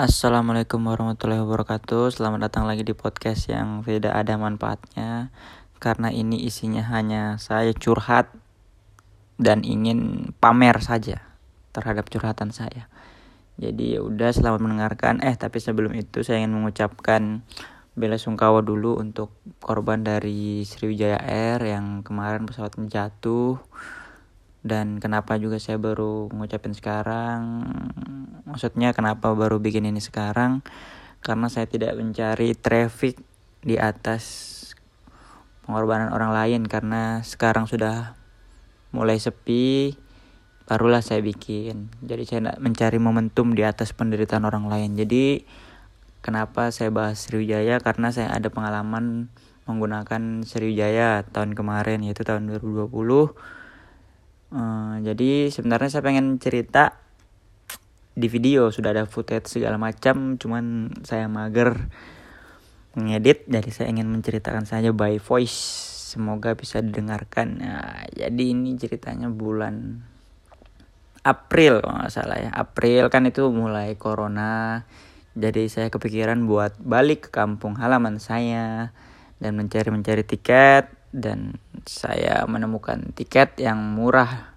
Assalamualaikum warahmatullahi wabarakatuh. Selamat datang lagi di podcast yang tidak ada manfaatnya. Karena ini isinya hanya saya curhat Dan ingin pamer saja Terhadap curhatan saya. Jadi ya udah selamat mendengarkan. Eh tapi sebelum itu saya ingin mengucapkan Bela sungkawa dulu untuk korban dari Sriwijaya Air Yang kemarin pesawatnya jatuh dan kenapa juga saya baru ngucapin sekarang maksudnya kenapa baru bikin ini sekarang? Karena saya tidak mencari traffic di atas pengorbanan orang lain. Karena sekarang sudah mulai sepi barulah saya bikin. Jadi saya tidak mencari momentum di atas penderitaan orang lain. Jadi kenapa saya bahas Sriwijaya? Karena saya ada pengalaman menggunakan Sriwijaya tahun kemarin yaitu tahun 2020 Uh, jadi sebenarnya saya pengen cerita di video sudah ada footage segala macam, cuman saya mager mengedit, jadi saya ingin menceritakan saja by voice. Semoga bisa didengarkan. Nah, jadi ini ceritanya bulan April kalau nggak salah ya. April kan itu mulai corona. Jadi saya kepikiran buat balik ke kampung halaman saya dan mencari-mencari tiket dan saya menemukan tiket yang murah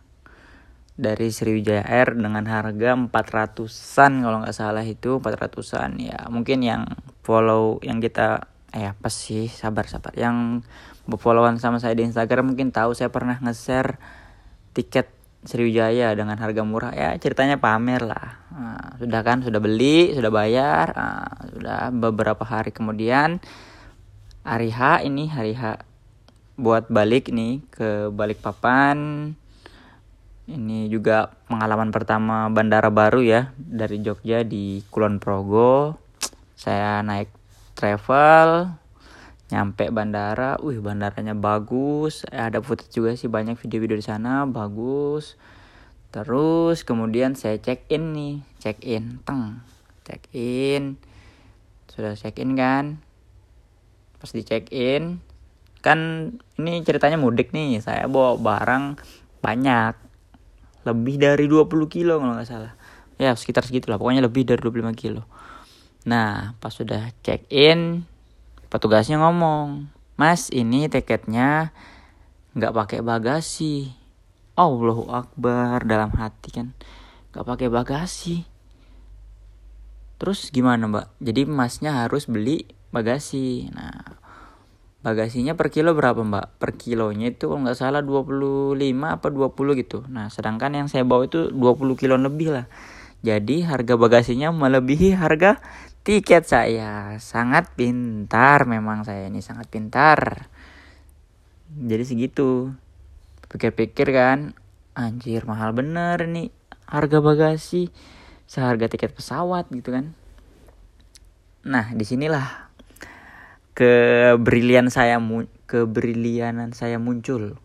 dari Sriwijaya Air dengan harga 400-an kalau nggak salah itu 400-an ya mungkin yang follow yang kita eh apa sih? Sabar sabar. Yang followan sama saya di Instagram mungkin tahu saya pernah nge-share tiket Sriwijaya dengan harga murah. Ya ceritanya pamer lah. Nah, sudah kan? Sudah beli sudah bayar. Nah, sudah beberapa hari kemudian hari H ini hari H buat balik nih ke Balikpapan. Ini juga pengalaman pertama bandara baru ya dari Jogja di Kulon Progo. Saya naik travel nyampe bandara, wih bandaranya bagus. Ada foto juga sih banyak video-video di sana bagus. Terus kemudian saya check in nih, check in, teng, check in. Sudah check in kan? Pas di check in, kan ini ceritanya mudik nih saya bawa barang banyak lebih dari 20 kilo kalau nggak salah. Ya sekitar segitu lah pokoknya lebih dari 25 kilo. Nah pas sudah check in petugasnya ngomong mas ini tiketnya nggak pakai bagasi. Allahu Akbar dalam hati kan. Nggak pakai bagasi. Terus gimana mbak? Jadi masnya harus beli bagasi. Nah bagasinya per kilo berapa mbak? Per kilonya itu kalau nggak salah 25 apa 20 gitu. Nah sedangkan yang saya bawa itu 20 kilo lebih lah. Jadi harga bagasinya melebihi harga tiket saya. Sangat pintar memang saya ini sangat pintar. Jadi segitu. Pikir-pikir kan, anjir mahal bener nih harga bagasi seharga tiket pesawat gitu kan. Nah di sinilah kebrilian saya kebrilianan saya muncul.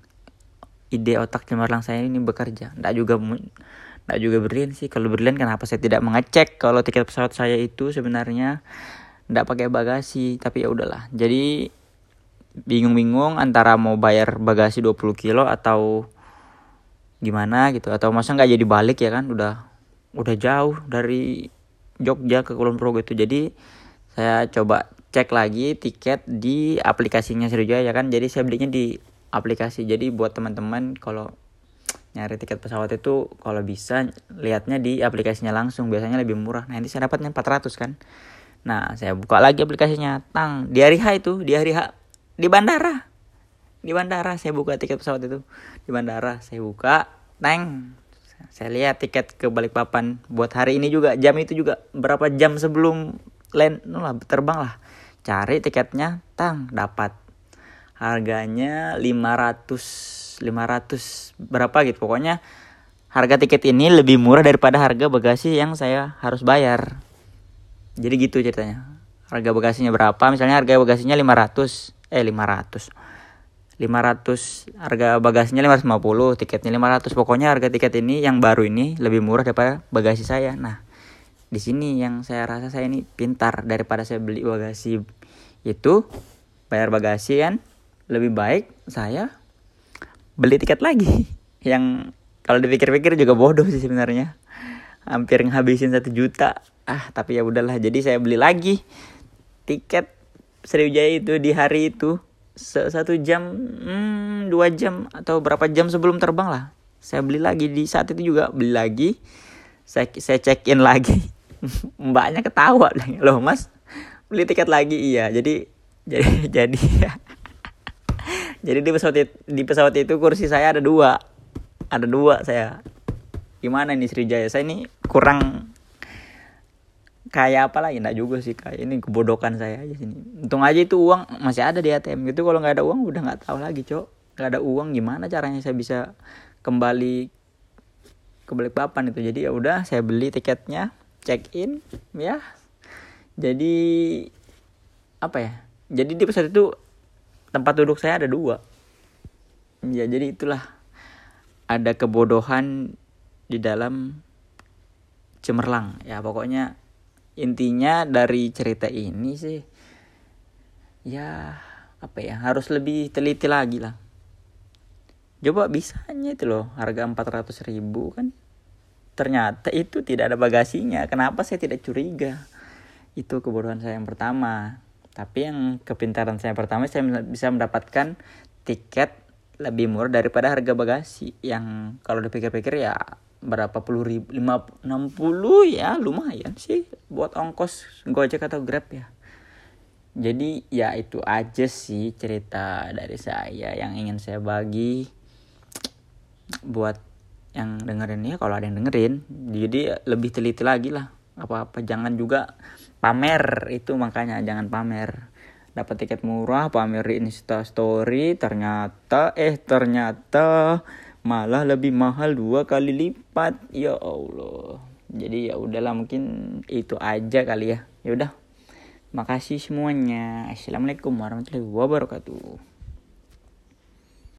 Ide otak cemerlang saya ini bekerja. Tidak juga tidak juga brilian sih. Kalau brilian kenapa saya tidak mengecek kalau tiket pesawat saya itu sebenarnya tidak pakai bagasi? Tapi ya udahlah. Jadi bingung-bingung antara mau bayar bagasi 20 kilo atau gimana gitu. Atau masa nggak jadi balik ya kan? Udah udah jauh dari Jogja ke Kulon Progo itu. Jadi saya coba cek lagi tiket di aplikasinya Sriwijaya ya kan? Jadi saya belinya di aplikasi. Jadi buat teman-teman kalau nyari tiket pesawat itu kalau bisa lihatnya di aplikasinya langsung. Biasanya lebih murah. Nah nanti saya dapatnya 400 kan? Nah saya buka lagi aplikasinya. Tang di hari H itu di hari H di bandara. Di bandara saya buka tiket pesawat itu. Di bandara saya buka tang saya lihat tiket ke Balikpapan buat hari ini juga. Jam itu juga berapa jam sebelum land lah terbang lah. Cari tiketnya tang dapat. Harganya 500 500 berapa gitu. Pokoknya harga tiket ini lebih murah daripada harga bagasi yang saya harus bayar. Jadi gitu ceritanya. Harga bagasinya berapa? Misalnya harga bagasinya 500 eh 500 500 harga bagasinya 550 tiketnya 500 pokoknya harga tiket ini yang baru ini lebih murah daripada bagasi saya. Nah di sini yang saya rasa saya ini pintar. Daripada saya beli bagasi itu bayar bagasi kan lebih baik saya beli tiket lagi. Yang kalau dipikir-pikir juga bodoh sih sebenarnya. Hampir ngabisin satu juta. Ah tapi ya udahlah jadi saya beli lagi tiket Sriwijaya itu di hari itu. Satu jam hmm, dua jam atau berapa jam sebelum terbang lah. Saya beli lagi di saat itu juga beli lagi. Saya saya check in lagi mbaknya ketawa loh mas beli tiket lagi? Iya jadi jadi jadi jadi di pesawat itu, di pesawat itu kursi saya ada dua. Ada dua saya. Gimana nih Sriwijaya? Saya ini kurang kayak apa lagi? Enggak juga sih kayak ini kebodokan saya aja sini untung aja itu uang masih ada di ATM gitu kalau nggak ada uang udah nggak tahu lagi cok. Nggak ada uang gimana caranya saya bisa kembali ke papan itu? Jadi ya udah saya beli tiketnya check in ya. Jadi apa ya? Jadi di pesawat itu tempat duduk saya ada dua. Ya jadi itulah. Ada kebodohan di dalam cemerlang ya. Pokoknya intinya dari cerita ini sih ya apa ya harus lebih teliti lagi lah. Coba bisanya itu loh harga 400 ribu kan ternyata itu tidak ada bagasinya. Kenapa saya tidak curiga? Itu kebodohan saya yang pertama. Tapi yang kepintaran saya yang pertama saya bisa mendapatkan tiket lebih murah daripada harga bagasi. Yang kalau dipikir-pikir ya berapa puluh ribu lima enam puluh ya lumayan sih buat ongkos gojek atau grab ya. Jadi ya itu aja sih cerita dari saya yang ingin saya bagi buat yang dengerin ya kalau ada yang dengerin jadi lebih teliti lagi lah. Apa apa jangan juga pamer itu makanya jangan pamer. Dapat tiket murah pamer di insta story ternyata eh ternyata malah lebih mahal dua kali lipat. Ya Allah. Jadi ya udahlah mungkin itu aja kali ya. Ya udah. Makasih semuanya. Assalamualaikum warahmatullahi wabarakatuh